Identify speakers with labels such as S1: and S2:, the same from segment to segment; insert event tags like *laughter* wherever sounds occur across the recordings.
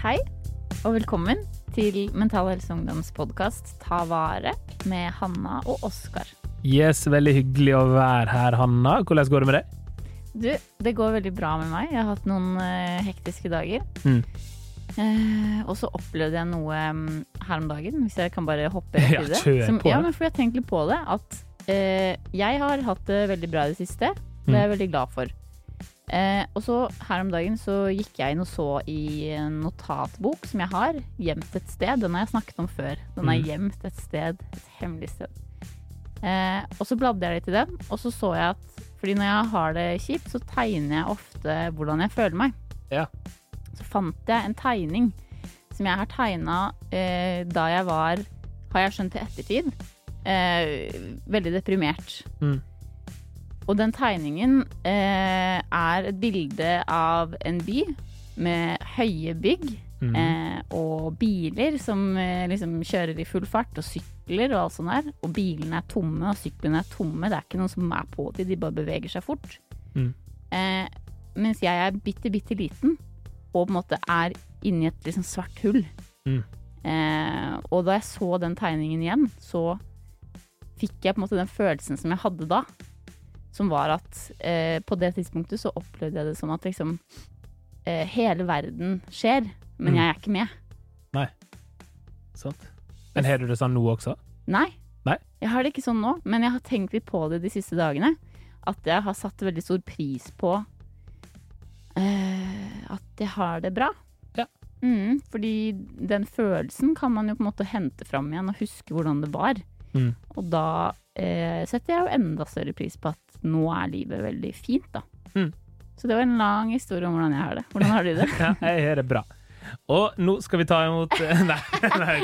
S1: Hei, og velkommen til Mental Helse Ungdoms podkast Ta vare med Hanna og Oskar.
S2: Yes, veldig hyggelig å være her, Hanna. Hvordan går det med deg?
S1: Du, det går veldig bra med meg. Jeg har hatt noen uh, hektiske dager.
S2: Mm.
S1: Uh, og så opplevde jeg noe um, her om dagen, hvis jeg kan bare hoppe rett *laughs* i det.
S2: Ja,
S1: Som, ja, men for jeg har tenkt litt på det, at uh, jeg har hatt det veldig bra i det siste. Det er jeg veldig glad for. Eh, og så her om dagen så gikk jeg inn og så i en notatbok som jeg har, gjemt et sted. Den har jeg snakket om før. Den er
S2: Mm.
S1: gjemt et sted, et hemmelig sted. Eh, og så bladde jeg litt i den, og så så jeg at fordi når jeg har det kjipt, så tegner jeg ofte hvordan jeg føler meg.
S2: Ja.
S1: Så fant jeg en tegning som jeg har tegna eh, da jeg var, har jeg skjønt til ettertid, eh, veldig deprimert.
S2: Mm.
S1: Og den tegningen eh, er et bilde av en by med høye bygg
S2: Mm.
S1: eh, og biler som eh, liksom kjører i full fart, og sykler og alt sånt der. Og bilene er tomme, og syklene er tomme. Det er ikke noen som er på dem, de bare beveger seg fort.
S2: Mm.
S1: Eh, mens jeg er bitte, bitte liten, og på en måte er inni et liksom svart hull.
S2: Mm.
S1: Eh, og da jeg så den tegningen igjen, så fikk jeg på en måte den følelsen som jeg hadde da. Som var at eh, på det tidspunktet så opplevde jeg det som at liksom eh, hele verden skjer, men
S2: Mm.
S1: jeg er ikke med. Nei.
S2: Sant. Men har du det sånn nå også?
S1: Nei.
S2: Nei?
S1: Jeg har det ikke sånn nå, men jeg har tenkt litt på det de siste dagene. At jeg har satt veldig stor pris på eh, at jeg har det bra.
S2: Ja.
S1: Mm, fordi den følelsen kan man jo på en måte hente fram igjen og huske hvordan det var.
S2: Mm.
S1: Og da eh, setter jeg jo enda større pris på at nå er livet veldig fint, da.
S2: Mm.
S1: Så det var en lang historie om hvordan jeg har det. Hvordan har du det? *laughs*
S2: Ja, jeg har det bra. Og nå skal vi ta imot *laughs* Nei, nei,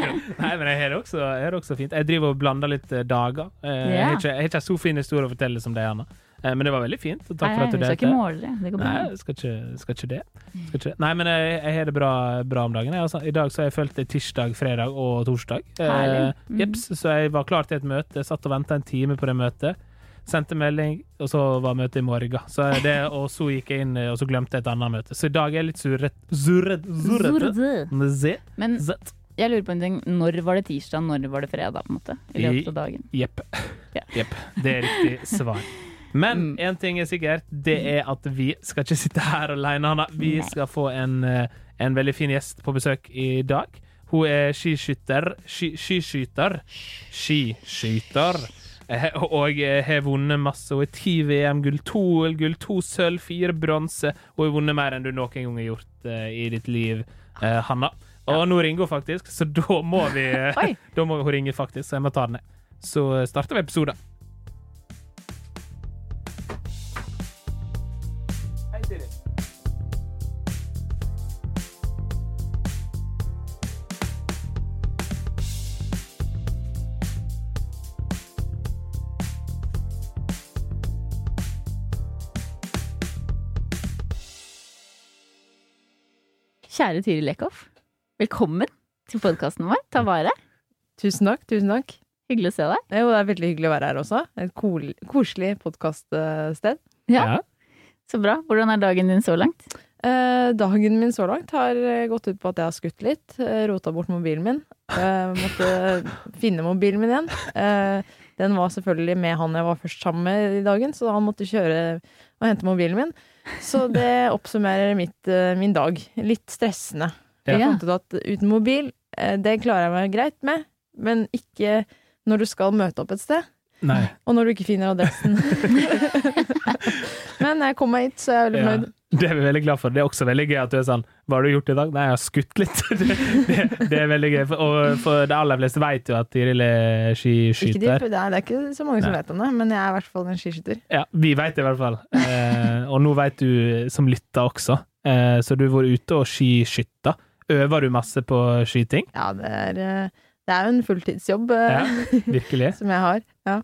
S2: nei men jeg har det også, jeg også fint. Jeg driver og blander litt eh, dager. Eh, Jeg har ikke, jeg har ikke så fin historie å fortelle som deg, Anna. Eh, Men det var veldig fint. Takk
S1: Nei,
S2: for at du
S1: vi skal ikke måle det. Det går bra.
S2: Nei, skal ikke, skal ikke det. Skal ikke. Nei, men jeg, jeg har det bra, bra om dagen. Jeg, altså, I dag så har jeg følt det tirsdag, fredag og torsdag. Eh,
S1: Mhm.
S2: jeps, så jeg var klar til et møte. Jeg satt og venta en time på det møtet. Sendte melding, og så var møtet i morgen. Så det, og så gikk jeg inn, og så glemte jeg et annet møte. Så i dag er jeg litt surret, surret, surret.
S1: Men jeg lurer på en ting. Når var det tirsdag, når var det fredag? på en måte? I løpet av dagen.
S2: Jepp.
S1: Yeah.
S2: Jepp. Det er riktig svar. Men
S1: Mm.
S2: ting er sikkert, det er at vi skal ikke sitte her alene, Hanna. Vi
S1: Nei.
S2: skal få en, eh, en veldig fin gjest på besøk i dag. Hun er skiskytter. Sky, skiskyter. Skiskyter. Eh, Og eh, har vunnet masse. Hun har ti VM-gull, to OL-gull, to sølv, fire bronse. Hun har vunnet mer enn du noen gang har gjort eh, i ditt liv, eh, Hanna. Og nå ringer hun faktisk, så da må vi *laughs* Da må hun ringe, faktisk, så jeg må ta den ned. Så starter vi episoden. Hei, Siri.
S1: Kjære Tyri Lekhoff, velkommen til podkasten vår. Ta vare.
S3: Tusen takk, tusen takk.
S1: Hyggelig å se deg.
S3: Jo, det er veldig hyggelig å være her også. Et kol koselig podkaststed.
S1: Ja. Så bra. Hvordan er dagen din så langt?
S3: Eh, dagen min så langt har eh, gått ut på at jeg har skutt litt. Eh, rota bort mobilen min. Eh, måtte *laughs* finne mobilen min igjen. Eh, den var selvfølgelig med han jeg var først sammen med i dagen, så han måtte kjøre og hente mobilen min. Så det oppsummerer mitt, eh, min dag. Litt stressende. Jeg fant ut at uten mobil, eh, det klarer jeg meg greit med, men ikke når du skal møte opp et sted.
S2: Nei.
S3: Og når du ikke finner adressen. *laughs* *laughs* Men jeg kom meg hit, så jeg er veldig
S2: Ja. *laughs* Det er vi veldig glad for. Det er også veldig gøy at du er sånn Hva har du gjort i dag? Nei, jeg har skutt litt. *laughs* Det, det, er veldig gøy. For- Og for de aller fleste vet jo at Tiril er
S3: Ikke de, det, er, det ikke så mange som
S2: Nei.
S3: vet om det, men jeg er i hvert fall en skiskytter.
S2: Ja, vi vet det i hvert fall. Eh, og nå vet du som lytter også. Eh, så du har vært ute og skiskytta. Øver du masse på skyting?
S3: Ja, det er, eh, det er jo en fulltidsjobb eh,
S2: Ja, virkelig. *laughs*
S3: som jeg har. Ja.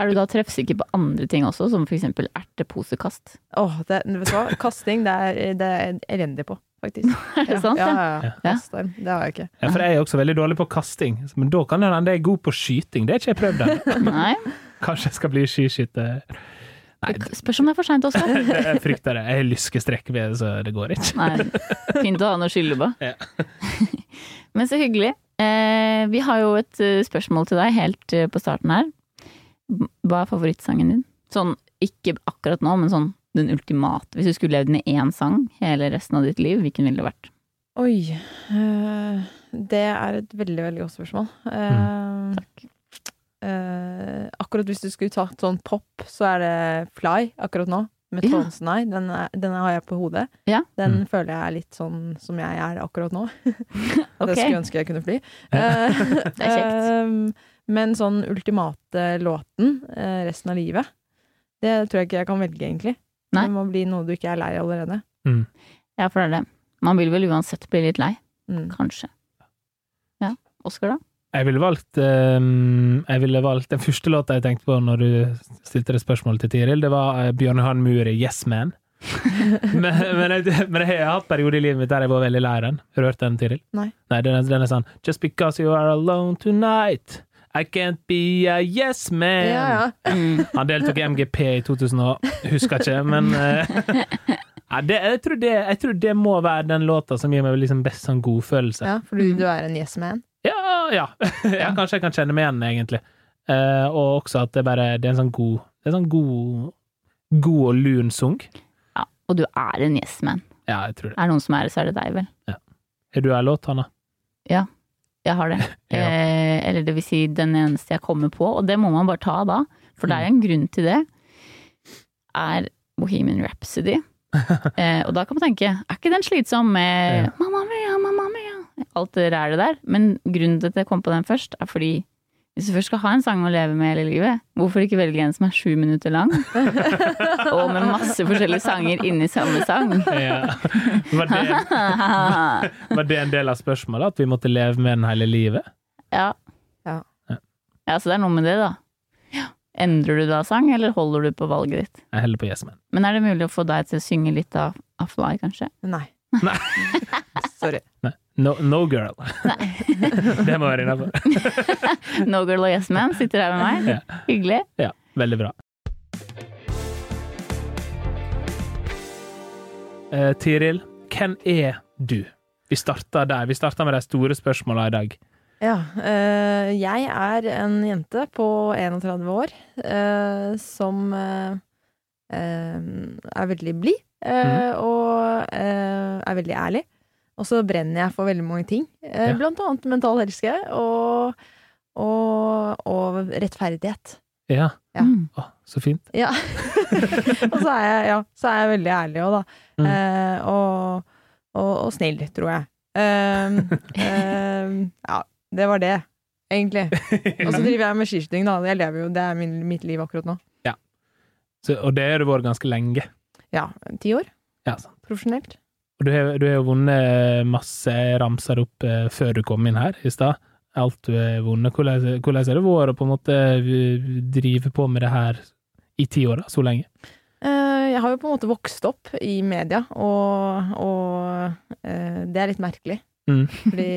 S1: Er du da treffsikker på andre ting også, som eksempel erteposekast?
S3: Åh, det, vet du hva? Kasting, det er, det er jeg elendig på, faktisk. *laughs*
S1: Er det sant?
S3: Ja,
S1: Ja.
S3: ja, ja. Det har jeg ikke.
S2: Ja, for jeg er også veldig dårlig på kasting. Men da kan det hende jeg er god på skyting. Det har ikke jeg prøvd ennå. *laughs* Kanskje jeg skal bli skiskytter. Nei,
S1: Det Spørs om det er for seint også. *laughs*
S2: jeg frykter det. Jeg har lyskestrekk ved så det går ikke.
S1: Nei, fint å ha noe å skylde på.
S2: Ja.
S1: Men så hyggelig. Eh, vi har jo et eh, spørsmål til deg helt eh, på starten her. Hva er favorittsangen din? Sånn, ikke akkurat nå, men sånn den ultimate. Hvis du skulle levd med én sang hele resten av ditt liv, hvilken ville det vært?
S3: Oi. eh, det er et veldig, veldig godt spørsmål. Eh,
S1: Takk.
S3: Uh, akkurat hvis du skulle tatt sånn pop, så er det Fly akkurat nå. Med
S1: Trondsen
S3: Eye Nei. Den, den har jeg på hodet.
S1: Yeah.
S3: Den
S2: Mm.
S3: føler jeg er litt sånn som jeg er akkurat nå. *laughs* Det
S1: skulle
S3: jeg ønske jeg kunne fly. Eh, *laughs*
S1: Det er kjekt. *laughs*
S3: men sånn ultimate låten eh, resten av livet, det tror jeg ikke jeg kan velge, egentlig.
S1: Nei.
S3: Det må bli noe du ikke er lei allerede.
S1: Ja, for det er det. Man vil vel uansett bli litt lei.
S3: Mm.
S1: Kanskje. Ja. Oskar, da?
S2: Jeg ville valgt ehm, Jeg ville valgt Den første låta jeg tenkte på når du stilte det spørsmålet til Tiril, det var uh, Bjørn Johan Muri, 'Yes Man'. *laughs* men, men, jeg, men jeg har hatt perioder i livet mitt der jeg var veldig lei den. Har du hørt den, Tiril?
S3: Nei.
S2: Nei den, er, den er sånn 'Just because you are alone tonight'. I can't be a yes man.
S3: Ja, ja.
S1: Mm.
S2: Han deltok i MGP i 2000 og husker ikke, men eh, *laughs* ja, det, jeg, tror det, jeg tror det må være den låta som gir meg liksom best sånn godfølelse.
S3: ja, for du, du er en yes man.
S2: Ja, *laughs* ja. ja. Kanskje jeg kan kjenne meg igjen, egentlig. Uh, og også at det bare det er en sånn god Det er en sånn god God og lun sung.
S1: Ja. Og du er en yes man.
S2: Ja, jeg tror det.
S1: Er det noen som er det, så er det deg, vel.
S2: Er du ei låt, Hanna?
S1: Jeg har det. *laughs*
S2: Ja.
S1: Eh, eller det vil si den eneste jeg kommer på, og det må man bare ta da. For det er en grunn til det. Er Bohemian Rhapsody. *laughs* Eh, og da kan man tenke, er ikke den slitsom med
S2: Ja.
S1: mamma mia, mamma mia, alt det rælet der? Men grunnen til at jeg kom på den først, er fordi hvis du først skal ha en sang å leve med hele livet, hvorfor ikke velge en som er sju minutter lang? *laughs* og med masse forskjellige sanger inni samme sang.
S2: Ja. Var, det, *laughs* var det en del av spørsmålet? At vi måtte leve med den hele livet?
S1: Ja.
S3: Ja.
S1: Ja, så det er noe med det, da. Endrer du da sang, eller holder du på valget ditt?
S2: Jeg holder på Yes Man.
S1: Men er det mulig å få deg til å synge litt av, av Fly, kanskje?
S3: Nei.
S2: Nei. *laughs*
S3: Sorry.
S2: No, no girl. *laughs* det må være innafor. *laughs*
S1: No Girl og Yes Man sitter her med meg.
S2: Ja.
S1: Hyggelig.
S2: Ja, veldig bra. Eh, Tiril, hvem er du? Vi starter der. Vi starter med de store spørsmåla i dag.
S3: Ja. eh, jeg er en jente på 31 år eh, som eh, eh, er veldig blid eh, og eh, er veldig ærlig. Og så brenner jeg for veldig mange ting. Eh,
S2: Ja.
S3: Blant annet mental helse og, og, og rettferdighet.
S2: Ja.
S3: Ja.
S1: Mm.
S2: Å, så fint.
S3: Ja. *laughs* og så er jeg, ja, så er jeg veldig ærlig òg, da.
S2: Mm.
S3: Eh, og, og, og snill, tror jeg. Um, um, *laughs* ja, det var det, egentlig. Og så driver jeg med skiskyting, da. Jeg lever jo, det er min, mitt liv akkurat nå.
S2: Så, og det har det vært ganske lenge.
S3: Ja, ti år
S2: Ja, sant.
S3: profesjonelt.
S2: Du har, du har jo vunnet masse, jeg ramsa det opp eh, før du kom inn her i stad. Alt du har vunnet. Hvordan, hvordan har det vært å på en måte eh, drive på med det her i ti år, da, så lenge?
S3: Eh, jeg har jo på en måte vokst opp i media, og, og eh, det er litt merkelig.
S2: Mm. *laughs*
S3: Fordi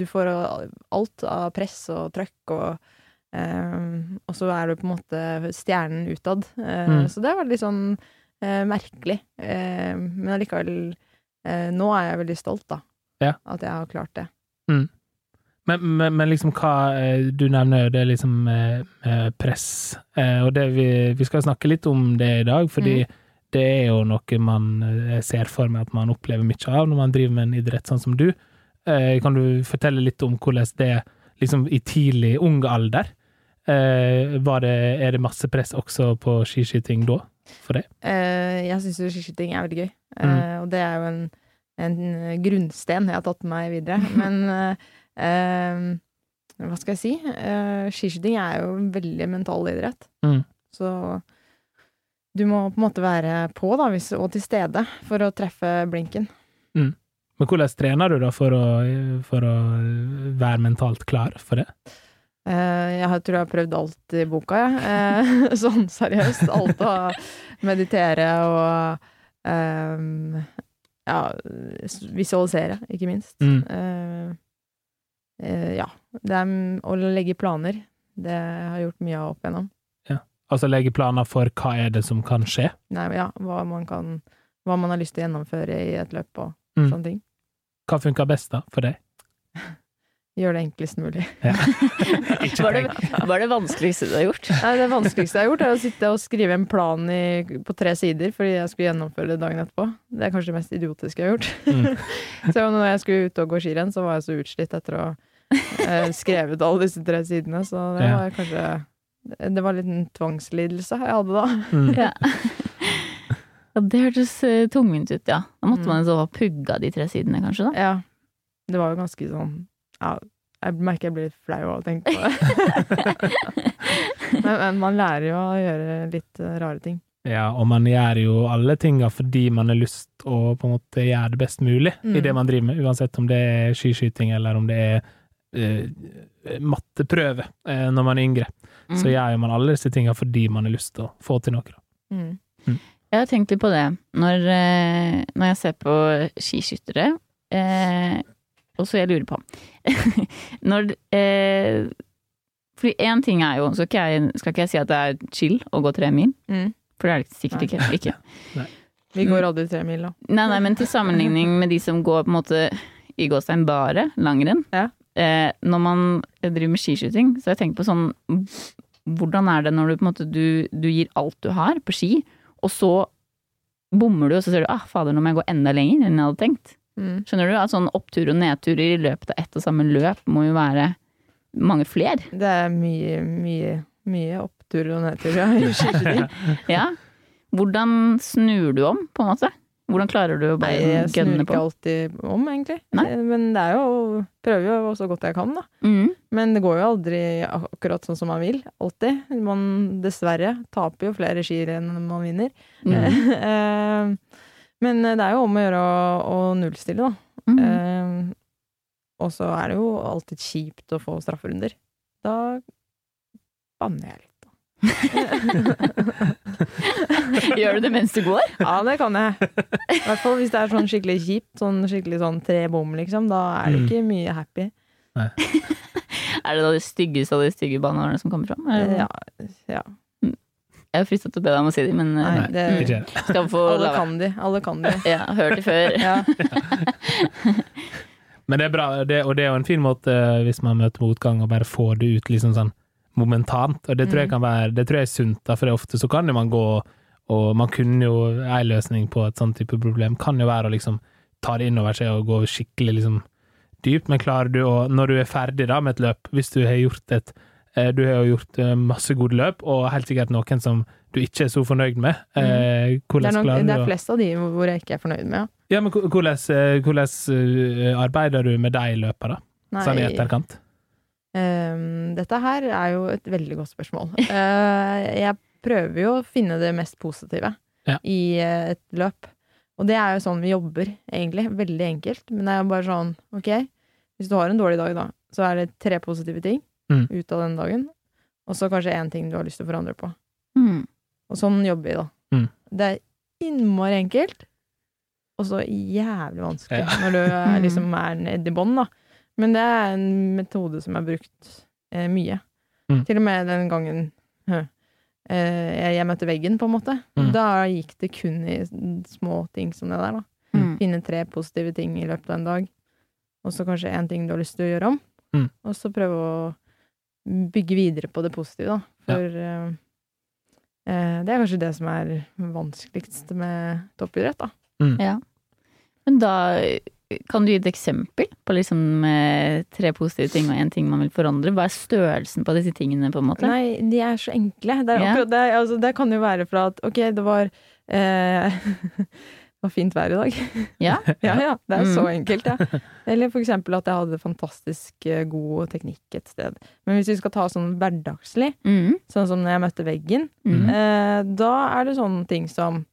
S3: du får alt av press og trøkk, og, eh, og så er du på en måte stjernen utad. Eh,
S2: Mm.
S3: Så det var litt sånn eh, merkelig. Eh, men allikevel eh, Nå er jeg veldig stolt, da.
S2: Ja.
S3: At jeg har klart det.
S2: Men, men, men liksom hva eh, Du nevner jo det liksom press, eh, og det vi, vi skal snakke litt om det i dag, fordi det er jo noe man ser for meg at man opplever mye av når man driver med en idrett sånn som du. Eh, Kan du fortelle litt om hvordan det liksom i tidlig, ung alder eh, var det, Er det masse press også på skiskyting da, for det?
S3: Eh, jeg syns jo skiskyting er veldig gøy, Mm. og det er jo en, en grunnsten jeg har tatt med meg videre. *laughs* Men eh, eh, hva skal jeg si? Eh, skiskyting er jo en veldig mental idrett.
S2: Mm.
S3: Så du må på en måte være på da, hvis, og til stede for å treffe blinken.
S2: Men hvordan trener du da for å, for å være mentalt klar for det?
S3: Eh, jeg tror jeg har prøvd alt i boka, jeg. Eh, *laughs* sånn seriøst. Alt å meditere og um, ja, visualisere, ikke minst.
S2: Mm.
S3: Eh, ja. Det er å legge planer. Det har jeg gjort mye av opp igjennom.
S2: Altså legge planer for hva er det som kan skje.
S3: Nei, ja, hva man kan Hva man har lyst til å gjennomføre i et løp og
S2: Mm.
S3: sånne ting.
S2: Hva funker best da, for deg? *laughs*
S3: Gjør det enklest mulig. *laughs*
S2: Ikke
S1: Var det, var det vanskeligste du har gjort?
S3: Nei, det vanskeligste jeg har gjort, er å sitte og skrive en plan i, på tre sider fordi jeg skulle gjennomføre det dagen etterpå. Det er kanskje det mest idiotiske jeg har gjort.
S2: Mm. *laughs*
S3: så når jeg skulle ut og gå skirenn, så var jeg så utslitt etter å ha skrevet alle disse tre sidene, så det var kanskje Det var en liten tvangslidelse jeg hadde da.
S2: Mm.
S1: Ja. *laughs* ja det hørtes eh, tungvint ut, ja. Da måtte
S3: Mm.
S1: man så ha pugga de tre sidene, kanskje, da.
S3: Ja. Det var jo ganske sånn Ja, jeg merker jeg blir litt flau av å tenke på det. *laughs* men, men man lærer jo å gjøre litt eh, rare ting.
S2: Ja, og man gjør jo alle tinga fordi man har lyst å på en måte gjøre det best mulig i
S3: Mm.
S2: det man driver med, uansett om det er skiskyting eller om det er uh, matteprøve uh, når man er yngre. Så
S1: Mm.
S2: gjør jo man alle disse tinga fordi man har lyst til å få til noe. Da.
S3: Mm.
S1: Jeg har tenkt litt på det når, når jeg ser på skiskyttere, eh, og så jeg lurer på *laughs* Når eh, Fordi én ting er jo skal ikke, jeg, skal ikke jeg si at det er chill å gå tre mil?
S3: Mm.
S1: For det er det sikkert ikke. ikke. *laughs*
S3: Vi går aldri tre mil, da.
S1: Nei, nei, men til sammenligning med de som går på en måte i gåstein bare langrenn.
S3: Ja.
S1: Eh, når man driver med skiskyting, så har jeg tenkt på sånn Hvordan er det når du på en måte du, du gir alt du har på ski, og så bommer du, og så ser du ah, fader, nå må jeg gå enda lenger enn jeg hadde tenkt.
S3: Mm.
S1: Skjønner du? At sånn opptur og nedturer i løpet av ett og samme løp må jo være mange flere.
S3: Det er mye, mye, mye opptur og nedtur, ja. *laughs*
S1: Ja. Hvordan snur du om, på en måte? Hvordan klarer du å bare
S3: jeg snur ikke alltid om, egentlig.
S1: Nei.
S3: Eh, Men det er jo Prøver jo så godt jeg kan, da.
S1: Mm.
S3: Men det går jo aldri akkurat sånn som man vil. Alltid. Man dessverre taper jo flere skirenn enn man vinner.
S1: Mm. *laughs*
S3: Eh, Men det er jo om å gjøre å, å nullstille, da.
S1: Mm.
S3: Eh, og så er det jo alltid kjipt å få strafferunder. Da banner jeg litt, da. *laughs*
S1: Gjør du det mens du går?
S3: Ja, det kan jeg. I hvert fall hvis det er sånn skikkelig kjipt, sånn skikkelig sånn tre bom, liksom. Da er det
S2: Mm.
S3: ikke mye happy. *laughs*
S1: Er det da de styggeste av de stygge baneårene som kommer fram?
S3: Ja, ja.
S1: Jeg er fristet til å be deg om å si dem, men eh,
S3: Nei, det,
S2: mm,
S1: skal få
S3: alle kan de. Alle kan de. *laughs*
S1: Ja, hørt det før.
S3: Ja. *laughs*
S2: Men det er bra, det, og det er jo en fin måte eh, hvis man møter motgang, og bare får det ut liksom sånn momentant. Og det tror jeg
S3: Mm.
S2: kan være Det tror jeg er sunt, da, for det er ofte så kan jo man gå og man kunne jo En løsning på et sånt type problem kan jo være å liksom ta det inn over seg og gå skikkelig liksom dypt, men klarer du å Når du er ferdig da med et løp, hvis du har gjort et eh, Du har jo gjort eh, masse gode løp, og helt sikkert noen som du ikke er så fornøyd med. Eh,
S3: Det er,
S2: noen,
S3: det er flest av de hvor jeg ikke er fornøyd med, ja.
S2: Ja, men hvordan, eh, hvordan eh, arbeider du med de løpene, da? Sånn i etterkant?
S3: Um, dette her er jo et veldig godt spørsmål. Uh, *laughs* jeg prøver jo å finne det mest positive
S2: Ja.
S3: i eh, et løp. Og det er jo sånn vi jobber, egentlig. Veldig enkelt. Men det er jo bare sånn, ok, hvis du har en dårlig dag, da, så er det tre positive ting
S2: Mm.
S3: ut av den dagen. Og så kanskje én ting du har lyst til å forandre på.
S1: Mm.
S3: Og sånn jobber vi, da.
S2: Mm.
S3: Det er innmari enkelt, og så jævlig vanskelig
S2: Ja.
S3: når du er, *laughs*
S1: Mm.
S3: liksom er nede i bånn, da. Men det er en metode som er brukt eh, mye.
S2: Mm.
S3: Til og med den gangen hø, eh, jeg, jeg møtte veggen, på en måte.
S2: Mm.
S3: Da gikk det kun i små ting som det der, da.
S1: Mm.
S3: Finne tre positive ting i løpet av en dag. Og så kanskje én ting du har lyst til å gjøre om.
S2: Mm.
S3: Og så prøve å bygge videre på det positive, da. For ja. eh, det er kanskje det som er vanskeligst med toppidrett, da.
S1: Ja. Men da kan du gi et eksempel på liksom eh, tre positive ting og én ting man vil forandre? Hva er størrelsen på disse tingene, på en måte?
S3: Nei, de er så enkle. Det, er akkurat det, altså, det kan jo være fra at ok, det var eh, *laughs* Det var fint vær i dag. *laughs*
S1: Ja. *laughs*
S3: Ja, ja. Det er så
S1: Mm.
S3: enkelt, ja. Eller for eksempel at jeg hadde fantastisk eh, god teknikk et sted. Men hvis vi skal ta sånn hverdagslig,
S1: Mm.
S3: sånn som når jeg møtte veggen,
S1: Mm.
S3: eh, da er det sånne ting som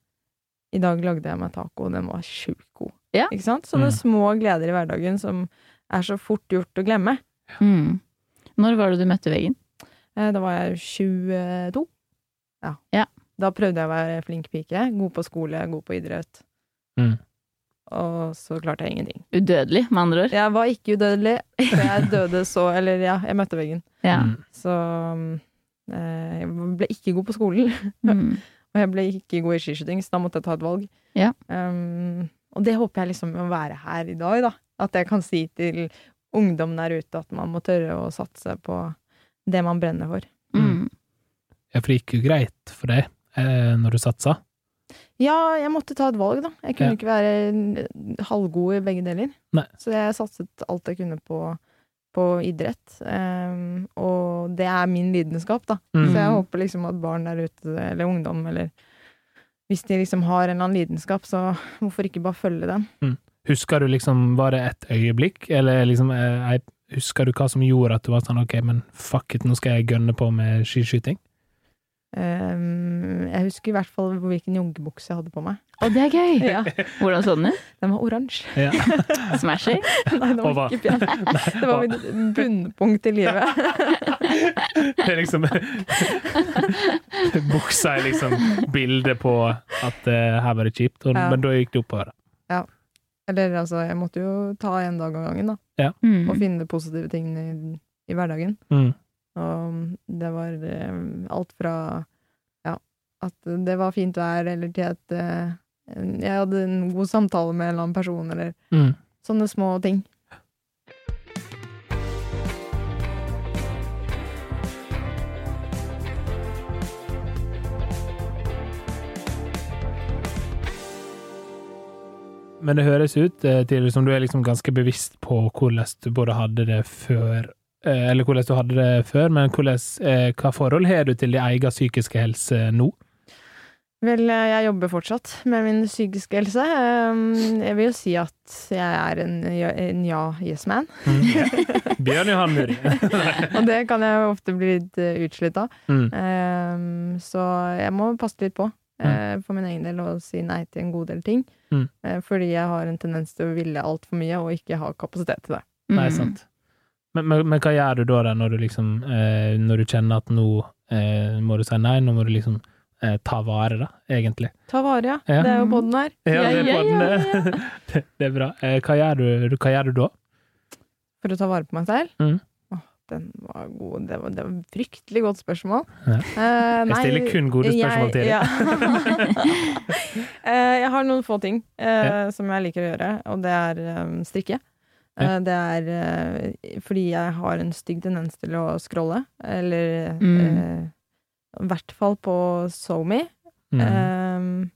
S3: I dag lagde jeg meg taco, og den var sjukt god.
S1: Ja.
S3: Ikke sant? Sånne
S2: Mm.
S3: små gleder i hverdagen som er så fort gjort å glemme.
S1: Mm. Når var det du møtte veggen?
S3: Eh, Da var jeg 22. Ja.
S1: Ja.
S3: Da prøvde jeg å være flink pike. God på skole, god på idrett.
S2: Mm.
S3: Og så klarte jeg ingenting.
S1: Udødelig, med andre ord.
S3: Jeg var ikke udødelig, for jeg døde så Eller ja, jeg møtte veggen.
S1: Ja.
S2: Mm.
S3: Så Eh, jeg ble ikke god på skolen,
S1: Mm. *laughs*
S3: og jeg ble ikke god i skiskyting, så da måtte jeg ta et valg.
S1: Ja.
S3: Um, og det håper jeg liksom å være her i dag, da. At jeg kan si til ungdom der ute at man må tørre å satse på det man brenner for.
S1: Mm.
S2: Ja, for det gikk jo greit for deg eh, når du satsa.
S3: Ja, jeg måtte ta et valg, da. Jeg kunne
S2: Ja.
S3: ikke være halvgod i begge deler.
S2: Nei.
S3: Så jeg satset alt jeg kunne på, på idrett. Um, og det er min lidenskap, da.
S2: Mm.
S3: Så jeg håper liksom at barn der ute, eller ungdom, eller hvis de liksom har en eller annen lidenskap, så hvorfor ikke bare følge den?
S2: Husker du liksom, var det et øyeblikk, eller liksom, eh, husker du hva som gjorde at du var sånn, ok, men fuck it, nå skal jeg gønne på med skiskyting?
S3: Um, jeg husker i hvert fall hvilken joggebukse jeg hadde på meg.
S1: Og det er gøy! *laughs*
S3: Ja,
S1: Hvordan så den ut?
S3: Den var oransje.
S2: Ja. *laughs*
S1: Smashy?
S3: Nei, den var ikke pen. *laughs* Det var mitt bunnpunkt i livet.
S2: Det er liksom Buksa er liksom bildet på at eh, her var det kjipt, og,
S3: Ja.
S2: men da gikk det oppover.
S3: Eller altså, jeg måtte jo ta en dag av gangen, da.
S1: Mm.
S3: Og finne de positive tingene i, i hverdagen.
S2: Mm.
S3: Og alt fra ja, at det var fint vær, eller til at uh, jeg hadde en god samtale med en eller annen person, eller
S2: Mm.
S3: sånne små ting.
S2: Men det høres ut eh, til som du er liksom ganske bevisst på hvordan du både hadde det før Eller hvordan du hadde det før, men hvordan, eh, hva forhold har du til din egen psykiske helse nå?
S3: Vel, eh, jeg jobber fortsatt med min psykiske helse. Um, Jeg vil jo si at jeg er en ja- en ja-yes-man.
S2: Mm. *laughs* Bjørn Johan Muri. *laughs*
S3: Og det kan jeg jo ofte bli litt eh, utslitt av.
S2: Mm.
S3: Um, så jeg må passe litt på eh, for min egen del og si nei til en god del ting.
S2: Mm.
S3: Eh, fordi jeg har en tendens til å ville altfor mye og ikke ha kapasitet til det.
S1: Mm.
S2: Nei, sant. Men, men, men hva gjør du da, da når du liksom eh, Når du kjenner at nå eh, må du si nei, nå må du liksom eh, ta vare, da, egentlig?
S3: Ta vare, ja.
S2: Ja.
S3: Det er jo podden her.
S2: Ja, det er
S1: ja,
S2: podden,
S1: ja,
S2: det. *laughs* Det, det er bra. Eh, hva, gjør du, hva gjør du da?
S3: For å ta vare på meg selv.
S2: Mm.
S3: Åh, den var god. Det var, det var et fryktelig godt spørsmål.
S2: Ja.
S3: Eh,
S2: Jeg
S3: nei,
S2: stiller kun gode spørsmål til deg.
S3: Ja. *laughs* *laughs* Eh, jeg har noen få ting eh,
S2: Ja.
S3: som jeg liker å gjøre, og det er um, strikke.
S2: Ja.
S3: Eh, det er eh, fordi jeg har en stygg tendens til å scrolle, eller
S1: Mm.
S3: eh, i hvert fall på SoMe,
S2: Mm.
S3: eh,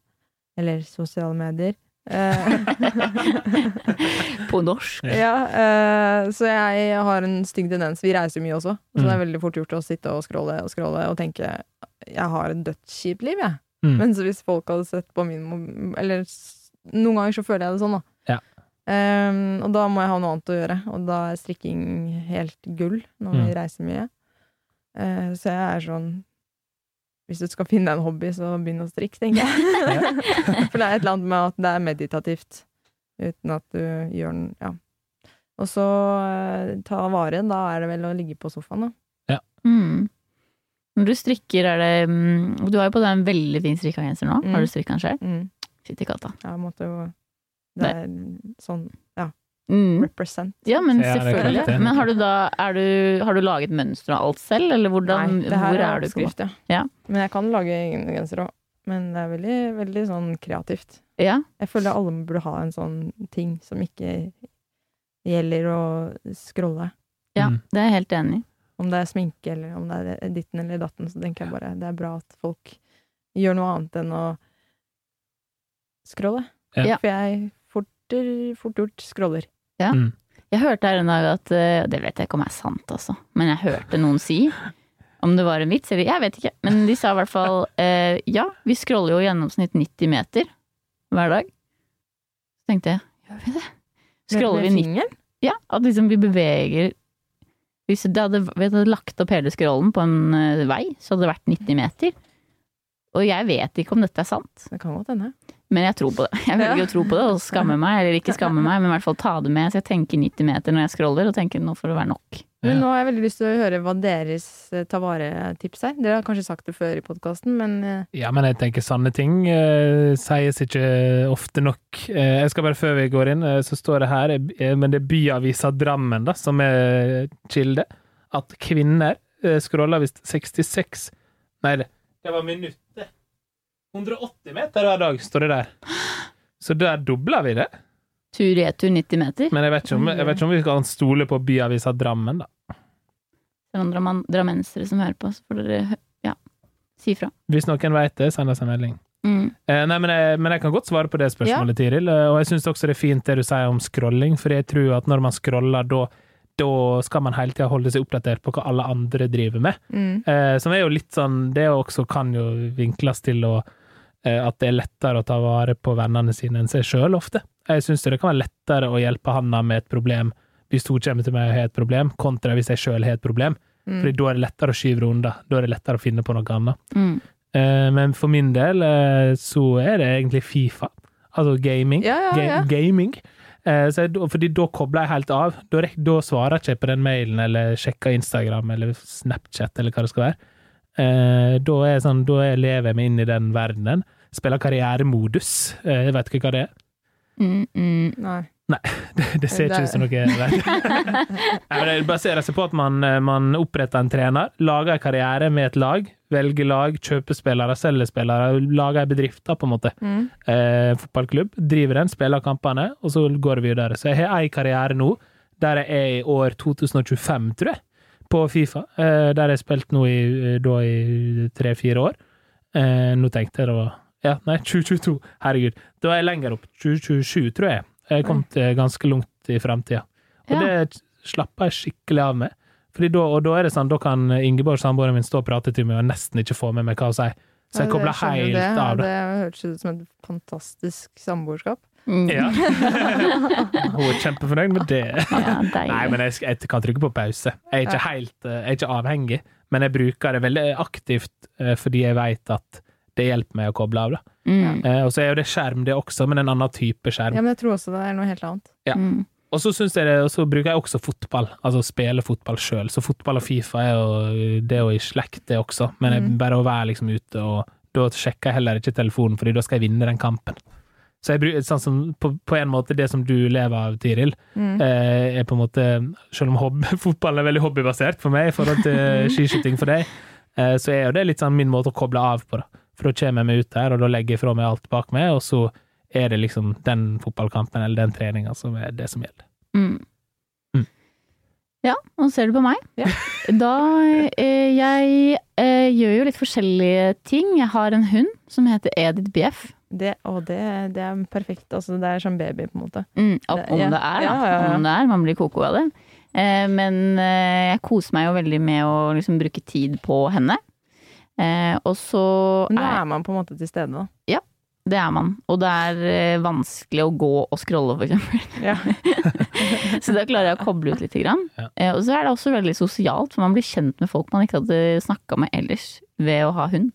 S3: eller sosiale medier. Eh, *laughs*
S1: På norsk.
S3: ja, eh, så jeg har en stygg tendens. Vi reiser mye også, så det er
S2: Mm.
S3: veldig fort gjort å sitte og scrolle og scrolle og tenke jeg har et dødskjipt liv, jeg.
S2: Mm.
S3: Men så hvis folk hadde sett på min mobil Eller noen ganger så føler jeg det sånn, da.
S2: Ja.
S3: Ehm, og da må jeg ha noe annet å gjøre, og da er strikking helt gull når vi
S2: Mm.
S3: reiser mye. Uh, så jeg er sånn Hvis du skal finne en hobby, så begynn å strikke, tenker jeg. *laughs* *laughs* For det er et eller annet med at det er meditativt, uten at du gjør den Ja. Og så uh, ta vare, da er det vel å ligge på sofaen, da.
S1: Mm. Når du strikker, er det mm, Du har jo på deg en veldig fin strikka genser nå.
S3: Mm.
S1: Har du strikka den selv?
S3: Mm.
S1: Fytti katta.
S3: Jeg måtte jo Det er sånn
S1: Mm.
S3: represent.
S1: Ja, men
S2: Ja,
S1: selvfølgelig.
S2: Ja.
S1: Men har du da er du, Har du laget mønster og alt selv, eller hvordan,
S3: Nei, det her
S1: hvor
S3: er
S1: er du
S3: skrift, ja.
S1: Ja.
S3: Men jeg kan lage egne gensere òg. Men det er veldig, veldig sånn kreativt.
S1: Ja.
S3: Jeg føler alle burde ha en sånn ting som ikke gjelder å scrolle.
S1: ja,
S2: Mm.
S1: det er jeg helt enig i.
S3: Om det er sminke eller om det er ditten eller datten, så tenker jeg bare det er bra at folk gjør noe annet enn å scrolle.
S2: Ja.
S3: For jeg fort gjort scroller.
S2: Mm.
S1: Jeg hørte her en dag at eh, Det vet jeg ikke om er sant, altså. Men jeg hørte noen si om det var en vits, eller jeg vet ikke. Men de sa i hvert fall eh, ja, vi scroller jo i gjennomsnitt 90 meter hver dag. Så tenkte jeg, gjør vi det? Scroller vi
S3: fingeren?
S1: Ja, at liksom vi beveger Hvis det hadde, vi hadde lagt opp hele scrollen på en eh, vei, så hadde det vært 90 meter. Og jeg vet ikke om dette er sant,
S3: Det kan godt hende.
S1: Men jeg tror på det. Jeg velger
S3: Ja.
S1: å tro på det og skamme meg, eller ikke skamme meg, men i hvert fall ta det med. Så jeg tenker 90 meter når jeg scroller, og tenker nå får det være nok.
S3: Men nå har jeg veldig lyst til å høre hva deres eh, ta vare-tips er. Dere har kanskje sagt det før i podkasten, men eh,
S2: Ja, men jeg tenker sanne ting eh, sies ikke ofte nok. Eh, jeg skal bare Før vi går inn, eh, så står det her, eh, men det er byavisa Drammen da, som er kilde, at kvinner eh, scroller visst 66 Nei, det, det var minuttet. 180 meter hver dag, står det der. Så der dobler vi det.
S1: Tur-retur 90 meter.
S2: Men jeg vet ikke om, jeg vet ikke om vi kan stole på byavisa Drammen, da.
S1: Er noen drammensere som hører på, så får dere ja, si ifra.
S2: Hvis noen vet det, send oss en melding.
S1: Mm.
S2: Eh, nei, men jeg, men jeg kan godt svare på det spørsmålet, Tiril. Eh, Og jeg syns også det er fint det du sier om scrolling, for jeg tror at når man scroller, da da skal man hele tida holde seg oppdatert på hva alle andre driver med.
S3: Mm.
S2: Eh, som er jo litt sånn Det også kan jo vinkles til å, at det er lettere å ta vare på vennene sine enn seg sjøl, ofte. Jeg syns det kan være lettere å hjelpe Hanna med et problem hvis hun kommer til meg og har et problem, kontra hvis jeg sjøl har et problem.
S3: Mm.
S2: Fordi da er det lettere å skyve det unna. Da er det lettere å finne på noe annet.
S1: Mm.
S2: Eh, men for min del eh, så er det egentlig Fifa. Altså gaming.
S3: Ja, ja,
S2: Ga-
S3: ja.
S2: gaming. Eh, så jeg, fordi da kobler jeg helt av. Da, da svarer jeg ikke på den mailen, eller sjekker Instagram eller Snapchat, eller hva det skal være. Eh, da, er sånn, da er- lever jeg meg inn i den verdenen. Spiller karrieremodus. Eh, jeg vet ikke hva det er.
S1: Mm, mm.
S3: Nei. *laughs*
S2: Det, det ser ikke ut som noe. *laughs* Nei, Det baserer seg på at man, eh, man oppretter en trener, lager en karriere med et lag, velger lag, kjøper spillere, selger spillere, lager en bedrift, da, på en måte.
S3: Mm.
S2: Eh, fotballklubb, driver den, spiller kampene, og så går vi videre. Så jeg har ei karriere nå, der jeg er i år 2025, tror jeg, på Fifa. Eh, der jeg har spilt nå i, eh, da i tre-fire år. Eh, nå tenkte jeg det var Ja, nei, *laughs* 2022. Herregud. Da er jeg lenger opp. 2027, tror jeg. Jeg er kommet ganske langt i framtida. Og
S1: Ja.
S2: det slapper jeg skikkelig av med. Da, og da er det sånn, da kan Ingeborg, samboeren min, stå og prate til meg og nesten ikke få med meg hva hun sier. Så jeg kobler helt av det.
S3: Det hørtes ut som et fantastisk samboerskap.
S1: Mm.
S2: Ja. *laughs* Hun er kjempefornøyd med det.
S1: Ja.
S2: Nei, men jeg, jeg kan trykke på pause. Jeg er ikke helt eh, jeg er ikke avhengig, men jeg bruker det veldig aktivt eh, fordi jeg vet at det hjelper meg å koble av. Da.
S1: Mm.
S2: Eh, Og så er jo det skjerm, det også, men en annen type skjerm.
S3: Ja, men jeg tror også det er noe helt annet.
S2: Ja.
S1: Mm.
S2: Og så synes jeg det, og så bruker jeg også fotball, altså spille fotball sjøl. Så fotball og Fifa er jo, det er jo i slekt, det også. Men jeg,
S3: Mm.
S2: bare å være liksom ute, og da sjekker jeg heller ikke telefonen, fordi da skal jeg vinne den kampen. Så jeg sånn som, på, på en måte det som du lever av, Tiril,
S3: Mm.
S2: eh, er på en måte Selv om hobby, *laughs* fotball er veldig hobbybasert for meg i forhold til *laughs* skiskyting for deg, eh, så er jo det litt sånn min måte å koble av på. da. For da kommer jeg meg ut der, og da legger jeg fra meg alt bak meg, og så er det liksom den fotballkampen eller den treninga som er det som gjelder.
S1: Mm.
S2: Mm.
S1: Ja, nå ser du på meg.
S3: Ja. *laughs*
S1: Da eh, Jeg eh, gjør jo litt forskjellige ting. Jeg har en hund som heter Edith BF.
S3: Det, og det, det er perfekt. Altså, det er som baby, på en måte.
S1: Mm, om
S3: Det-
S1: om
S3: ja.
S1: det er.
S3: Ja, ja, ja.
S1: Om det er. Man blir koko av det. Eh, men eh, jeg koser meg jo veldig med å liksom bruke tid på henne. Eh, og så
S3: Men da
S1: er
S3: er man på en måte til stede, da.
S1: Ja, Det er man. Og det er eh, vanskelig å gå og scrolle, for eksempel. *laughs*
S3: Ja. *laughs*
S1: Så da klarer jeg å koble ut lite grann.
S2: Ja.
S1: Eh, og så er det også veldig sosialt, for man blir kjent med folk man ikke hadde snakka med ellers ved å ha hund.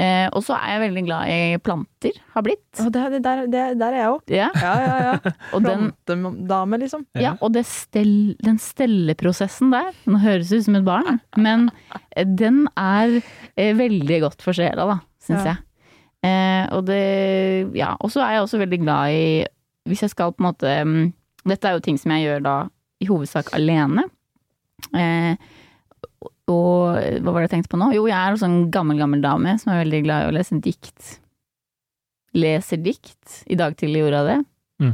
S1: Eh, og så er jeg veldig glad i planter, har blitt.
S3: Og det, det, der, det, der er jeg òg.
S1: Ja,
S3: Ja, ja, ja. *laughs* Plantedame, liksom.
S1: ja, og det stell, den stelleprosessen der, nå høres ut som et barn, men eh, den er eh, veldig godt for sjela, da, syns
S3: Ja.
S1: jeg. Eh, og det Ja, og så er jeg også veldig glad i Hvis jeg skal på en måte mm, Dette er jo ting som jeg gjør da i hovedsak alene. Eh, og hva var det jeg tenkte på nå? Jo, jeg er en sånn gammel, gammel dame som er veldig glad i å lese dikt. Leser dikt. I dag tidlig gjorde jeg det.
S2: Mm.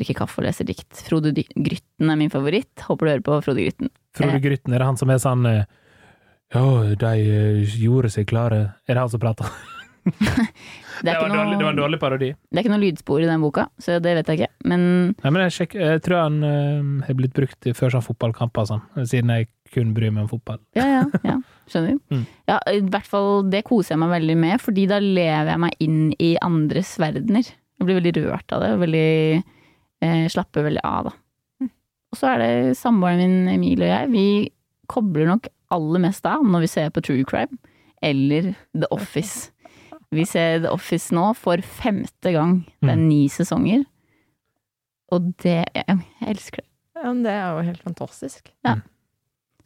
S1: Drikker kaffe og leser dikt. Frode Grytten er min favoritt. Håper du hører på Frode Grytten.
S2: Frode Grytten, er det han som er sånn eh, Ja, de eh, gjorde seg klare Er det han som prater? *laughs*
S1: Det
S2: Det, var
S1: ikke
S2: dårlig, det var en dårlig parodi.
S1: det er ikke noe lydspor i den boka, så det vet jeg ikke. Men
S2: Nei, men jeg, sjekker, jeg tror han eh, har blitt brukt før sånn fotballkamper og sånn, siden jeg kun bryr meg om fotball.
S1: ja, ja. ja skjønner. *laughs*
S2: Mm.
S1: Ja, I hvert fall det koser jeg meg veldig med, fordi da lever jeg meg inn i andres verdener. Jeg blir veldig rørt av det, og veldig eh, slapper veldig av, da.
S3: Mm.
S1: Og så er det samboeren min Emil og jeg, vi kobler nok aller mest av når vi ser på True Crime eller The Office. Vi ser The Office nå for femte gang. Det er
S2: Mm.
S1: ni sesonger. Og det Jeg, elsker det.
S3: Ja, men det er jo helt fantastisk.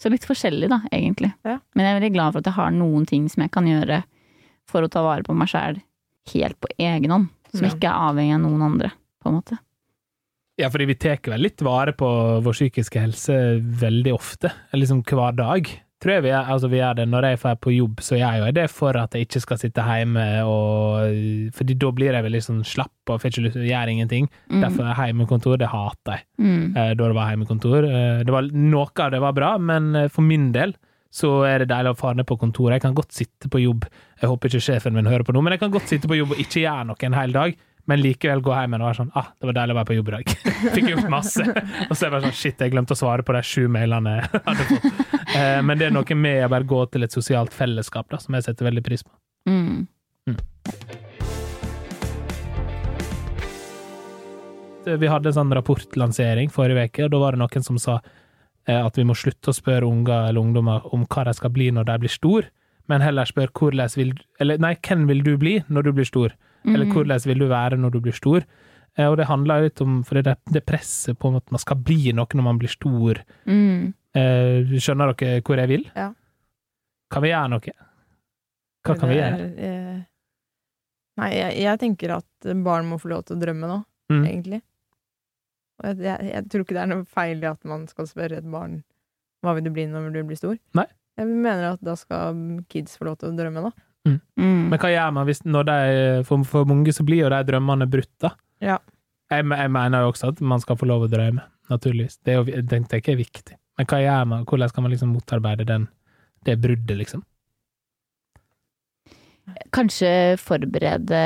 S1: Så litt forskjellig, da, egentlig.
S3: Ja.
S1: Men jeg er veldig glad for at jeg har noen ting som jeg kan gjøre for å ta vare på meg sjæl helt på egen hånd. Som
S3: Ja.
S1: ikke er avhengig av noen andre, på en måte.
S2: Ja, fordi vi tar vel litt vare på vår psykiske helse veldig ofte. Liksom hver dag. Tror jeg vi, er, altså vi gjør det. Når jeg drar på jobb, så gjør jeg det for at jeg ikke skal sitte hjemme og Fordi da blir jeg veldig sånn slapp og får ikke lyst til å gjøre ingenting.
S1: Mm.
S2: Derfor er hjemmekontor, det hater jeg.
S1: Mm.
S2: eh, da det var hjemmekontor. Eh, Det var, noe av det var bra, men eh, for min del så er det deilig å fare ned på kontoret. Jeg kan godt sitte på jobb. Jeg håper ikke sjefen min hører på nå, men jeg kan godt sitte på jobb og ikke gjøre noe en hel dag. Men likevel gå hjem og være sånn ah, det var deilig å være på jobb i dag. *laughs* Fikk gjort masse. Og så er det bare sånn shit, jeg glemte å svare på de sju mailene jeg hadde fått. Eh, men det er noe med å bare gå til et sosialt fellesskap da, som jeg setter veldig pris på.
S1: Mm.
S2: Vi hadde en sånn rapportlansering forrige uke, og da var det noen som sa eh, at vi må slutte å spørre unger eller ungdommer om hva de skal bli når de blir stor, men heller spørre hvordan vil Eller nei, hvem vil du bli når du blir stor? Eller
S1: Mm.
S2: hvordan vil du være når du blir stor? Eh, Og det handler litt om For det, det presset på at man skal bli noe når man blir stor.
S1: Mm.
S2: Eh, skjønner dere hvor jeg vil?
S3: Ja.
S2: Kan vi gjøre noe? Hva kan vi gjøre?
S3: er, eh, Nei, jeg, jeg tenker at barn må få lov til å drømme nå,
S2: Mm.
S3: egentlig. Og jeg, jeg, jeg tror ikke det er noe feil i at man skal spørre et barn hva vil du bli når du blir stor.
S2: Nei.
S3: Jeg mener at da skal kids få lov til å drømme, da.
S1: Mm.
S2: Men hva gjør man hvis når de, for, for mange så blir jo de drømmene brutt, da?
S3: Ja.
S2: Jeg, jeg mener jo også at man skal få lov å drømme, naturligvis. Det er jo, det tenker jeg er viktig. Men hva gjør man? hvordan skal man liksom motarbeide den, det bruddet, liksom?
S1: Kanskje forberede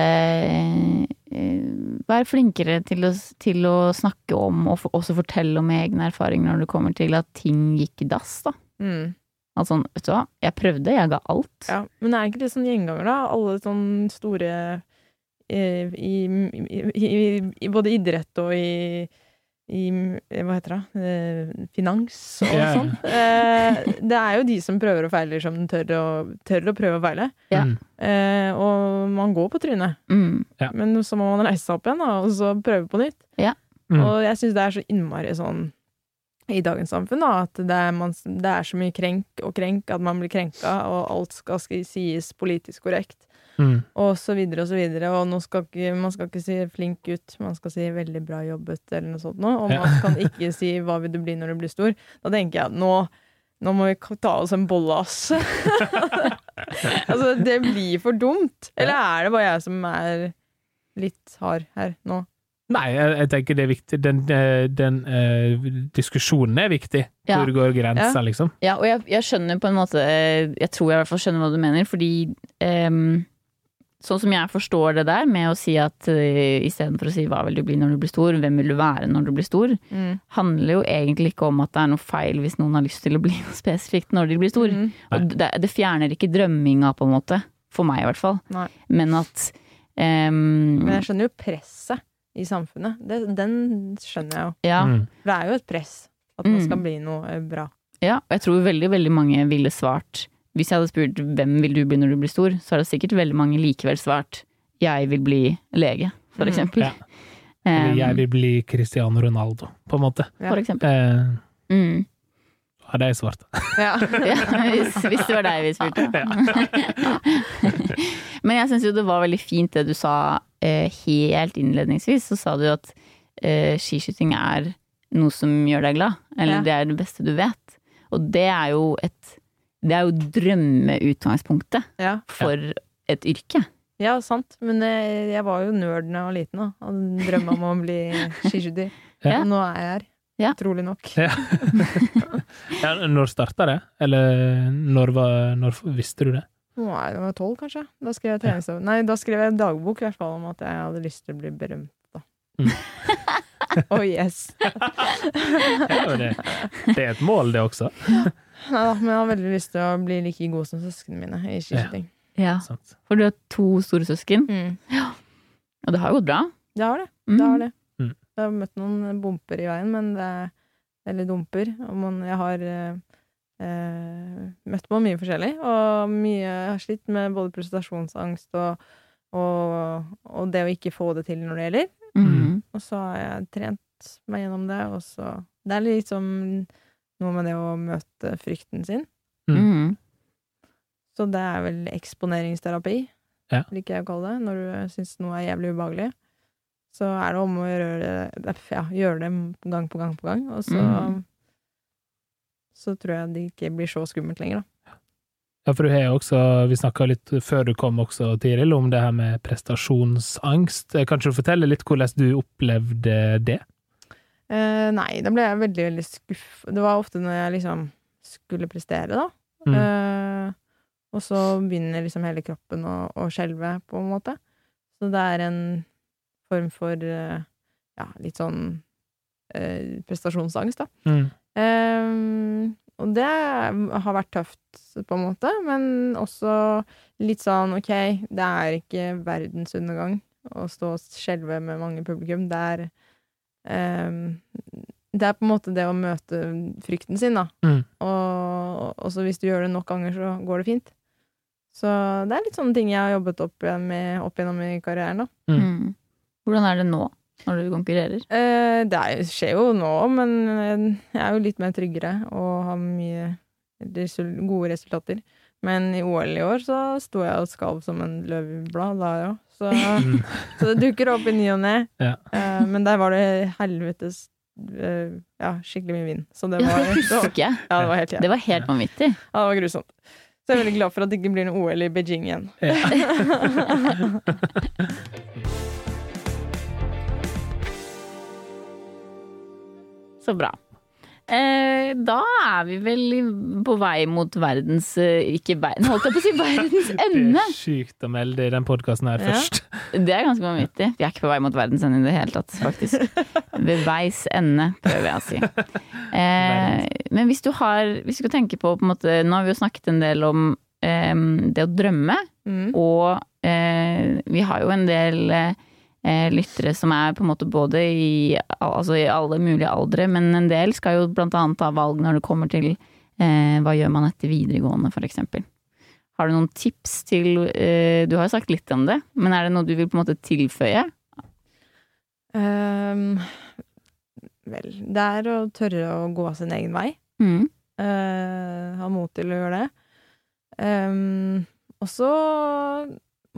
S1: Vær flinkere til å, til å snakke om, og for, også fortelle om egne erfaringer når det kommer til at ting gikk i dass, da.
S3: Mm.
S1: Altså, vet du hva, jeg prøvde, jeg ga alt.
S3: Ja, men er ikke det sånn gjenganger, da? Alle sånne store eh, i, i, i, i både idrett og i, i Hva heter det? Eh, finans og
S2: yeah.
S3: sånn. Eh, det er jo de som prøver og feiler, som tør å, tør å prøve og feile.
S1: Ja.
S2: Mm.
S3: Eh, og man går på trynet.
S1: Mm.
S3: Men så må man reise seg opp igjen da, og så prøve på nytt.
S2: Mm.
S3: Og jeg syns det er så innmari sånn i dagens samfunn, da, at det er, man, det er så mye krenk og krenk at man blir krenka, og alt skal sk- sies politisk korrekt,
S2: Mm.
S3: og så videre og så videre. Og nå skal ikke, man skal ikke si 'flink gutt', man skal si 'veldig bra jobbet', eller noe sånt noe. Og
S2: Ja.
S3: man kan ikke *laughs* si 'hva vil du bli når du blir stor'. Da tenker jeg nå nå må vi ta oss en bolle, ass. *laughs* altså, det blir for dumt. Eller er det bare jeg som er litt hard her nå?
S2: Nei, jeg, jeg tenker det er viktig. Den, eh, den uh, diskusjonen er viktig.
S1: Ja.
S2: Hvor går grensa,
S3: Ja.
S2: liksom?
S1: Ja, og jeg, jeg skjønner på en måte eh, Jeg tror jeg i hvert fall skjønner hva du mener, fordi um, Sånn som jeg forstår det der, med å si at uh, istedenfor å si 'hva vil du bli når du blir stor', 'hvem vil du være når du blir stor',
S3: Mm.
S1: handler jo egentlig ikke om at det er noe feil hvis noen har lyst til å bli *laughs* noe spesifikt når de blir stor.
S3: Mm.
S1: Og det, det fjerner ikke drømminga, på en måte. For meg, i hvert fall.
S3: Nei.
S1: Men at um,
S3: Men jeg skjønner jo presset i samfunnet. Det, den skjønner jeg jo.
S1: ja,
S2: Mm.
S3: For det er jo et press at man
S1: Mm.
S3: skal bli noe eh, bra.
S1: ja, og jeg tror veldig, veldig mange ville svart Hvis jeg hadde spurt 'hvem vil du bli når du blir stor', så hadde sikkert veldig mange likevel svart 'jeg vil bli lege', for
S3: Mm.
S1: eksempel.
S2: Ja. Eller jeg vil bli Cristiano Ronaldo, på en måte.
S3: Ja.
S1: For eksempel.
S2: Eh,
S1: Mm.
S2: hadde jeg svart.
S3: Ja. *laughs*
S1: Ja, hvis, hvis det var deg vi spurte. *laughs* Men jeg syns jo det var veldig fint det du sa helt innledningsvis. Så sa du at eh, skiskyting er noe som gjør deg glad. Eller
S3: Ja.
S1: det er det beste du vet. Og det er jo et Det er jo drømmeutgangspunktet
S3: ja.
S1: for et yrke.
S3: ja, sant. Men eh, jeg var jo nerd da jeg var liten. Og drømma om å bli skiskytter. *laughs*
S1: Ja.
S3: Nå er jeg her.
S1: Ja.
S3: Utrolig nok.
S2: Ja. *laughs* ja, når starta det? Eller når, var, når visste du det?
S3: Nå er var tolv, kanskje. Da skrev jeg treningsdagbok. Nei, da skrev jeg dagbok i hvert fall om at jeg hadde lyst til å bli berømt, da.
S2: Mm. *laughs*
S3: oh yes. *laughs*
S2: Ja, det, det er et mål, det også. *laughs*
S3: Nei da, men jeg har veldig lyst til å bli like god som søsknene mine i skiskyting.
S1: Ja.
S2: ja.
S1: For du har to store søsken,
S3: Mm.
S1: og det har gått bra.
S3: Det har det.
S1: Mm.
S3: Det har det.
S2: Mm.
S3: Jeg har møtt noen bumper i veien, men det er Eller dumper. Og man, jeg har eh, møtt på mye forskjellig, og mye jeg har slitt med både prestasjonsangst og, og, og det å ikke få det til når det gjelder.
S1: Mm.
S3: Og så har jeg trent meg gjennom det, og så Det er liksom noe med det å møte frykten sin.
S1: Mm.
S3: Så det er vel eksponeringsterapi,
S2: Ja.
S3: liker jeg å kalle det, når du syns noe er jævlig ubehagelig. så er det om å gjøre det, ja, gjøre det gang på gang på gang. Og så,
S1: Mm.
S3: Så tror jeg det ikke blir så skummelt lenger, da.
S2: Ja, for du har jo også, vi snakka litt før du kom også, Tiril, om det her med prestasjonsangst. Eh, Kan du fortelle litt hvordan du opplevde det?
S3: Eh, nei, da ble jeg veldig, veldig skuff. Det var ofte når jeg liksom skulle prestere, da.
S2: Mm.
S3: Eh, og så begynner liksom hele kroppen å, å skjelve, på en måte. Så det er en form for eh, ja, litt sånn eh, prestasjonsangst, da.
S2: Mm.
S3: Um, og det har vært tøft, på en måte, men også litt sånn ok, det er ikke verdens undergang å stå og skjelve med mange publikum. Det er um, Det er på en måte det å møte frykten sin, da.
S2: Mm.
S3: Og også hvis du gjør det nok ganger, så går det fint. Så det er litt sånne ting jeg har jobbet opp, med, opp gjennom i karrieren, da.
S2: Mm.
S1: Mm. Hvordan er det nå, når du konkurrerer?
S3: Eh, det er, skjer jo nå, men eh, jeg er jo litt mer tryggere og har mye resul gode resultater. Men i OL i år så sto jeg og skalv som en løvblad da òg. Så, *laughs* så det dukker opp i ny og ne.
S2: Ja.
S3: Eh, men der var det helvetes eh, Ja, skikkelig mye vind. Så det
S1: Ja, *laughs* det husker jeg.
S3: ja, det var helt
S1: Det var helt vanvittig.
S3: Ja, det var grusomt. Så jeg er veldig glad for at det ikke blir noe OL i Beijing igjen. *laughs*
S1: Så bra. Eh, da er vi vel på vei mot verdens eh, Ikke verden, holdt jeg på å si verdens *laughs*
S2: Det er sykt å melde i den podkasten her
S3: Ja.
S2: først. *laughs*
S1: Det er ganske vanvittig. Vi er ikke på vei mot verdens ende i det hele tatt, faktisk. *laughs* Ved veis ende, prøver jeg å si. Eh, men hvis du har Hvis du skal tenke på, på en måte, Nå har vi jo snakket en del om eh, det å drømme,
S3: Mm.
S1: og eh, vi har jo en del eh, lyttere som er på en måte både i, altså i alle mulige aldre, men en del skal jo blant annet ta valg når det kommer til eh, hva gjør man etter videregående, for eksempel. Har du noen tips til eh, Du har jo sagt litt om det, men er det noe du vil på en måte tilføye?
S3: Um, vel, det er å tørre å gå sin egen vei.
S1: Mm.
S3: Uh, ha mot til å gjøre det. Um, og så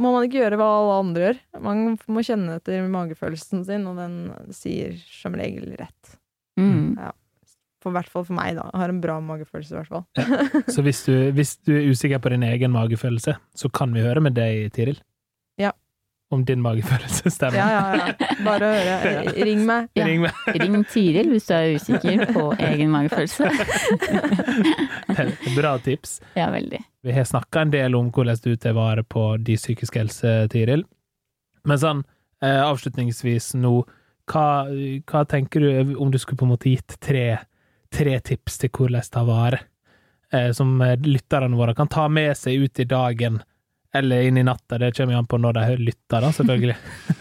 S3: må man ikke gjøre hva alle andre gjør. Man må kjenne etter magefølelsen sin, og den sier som regel rett.
S1: Mm.
S3: For hvert fall for meg, da. Jeg har en bra magefølelse, i hvert fall.
S2: Så hvis du, hvis du er usikker på din egen magefølelse, så kan vi høre med deg, Tiril. Om din magefølelse stemmer.
S3: Ja, ja, ja. Bare høre. *laughs* Ring meg.
S1: Ja.
S2: Ring meg. *laughs*
S1: Ring Tiril hvis du er usikker på *laughs* egen magefølelse.
S2: Bra tips.
S1: Ja, veldig.
S2: Vi har snakka en del om hvordan du tar vare på de psykiske helse, Tiril. Men sånn, eh, avslutningsvis nå, hva, hva tenker du om du skulle på en måte gitt tre, tre tips til hvordan ta vare, eh, som eh, lytterne våre kan ta med seg ut i dagen, eller inn i natta, det kommer jo an på når de lytter, da, selvfølgelig.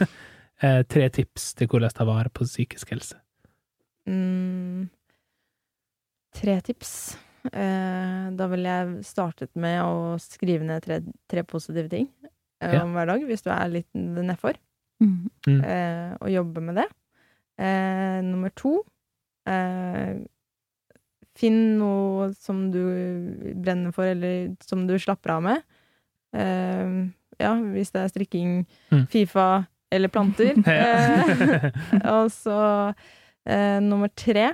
S2: *laughs* eh, tre tips til hvordan ta vare på psykisk helse.
S3: Mm, tre tips. Eh, da ville jeg startet med å skrive ned tre, tre positive ting eh,
S2: Ja.
S3: om hver dag, hvis du er litt nedfor.
S1: Mm.
S3: eh, og jobbe med det. Eh, nummer to eh, Finn noe som du brenner for, eller som du slapper av med. Eh, ja, hvis det er strikking,
S2: Mm.
S3: Fifa eller planter. *laughs* Eh, *laughs* og så eh, nummer tre,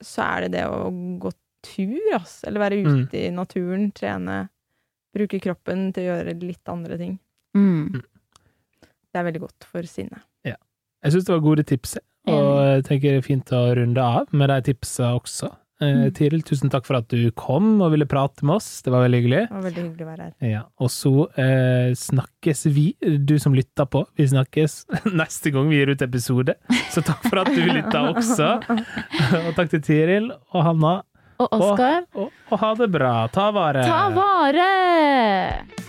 S3: så er det det å gå tur, ass. Eller være
S2: Mm.
S3: ute i naturen, trene. Bruke kroppen til å gjøre litt andre ting.
S1: Mm.
S3: Det er veldig godt for sinnet.
S2: Jeg syns det var gode tips, og jeg tenker det er fint å runde av med de tipsa også. Eh,
S1: Mm.
S2: Tiril, tusen takk for at du kom og ville prate med oss. Det var veldig hyggelig.
S3: Det var veldig hyggelig å være her.
S2: Ja, og så eh, snakkes vi, du som lytter på. Vi snakkes *laughs* neste gang vi gir ut episode. Så takk for at du lytta også. *laughs* Og takk til Tiril og Hanna.
S1: Og Oskar,
S2: Og, og ha det bra. Ta vare.
S1: ta vare!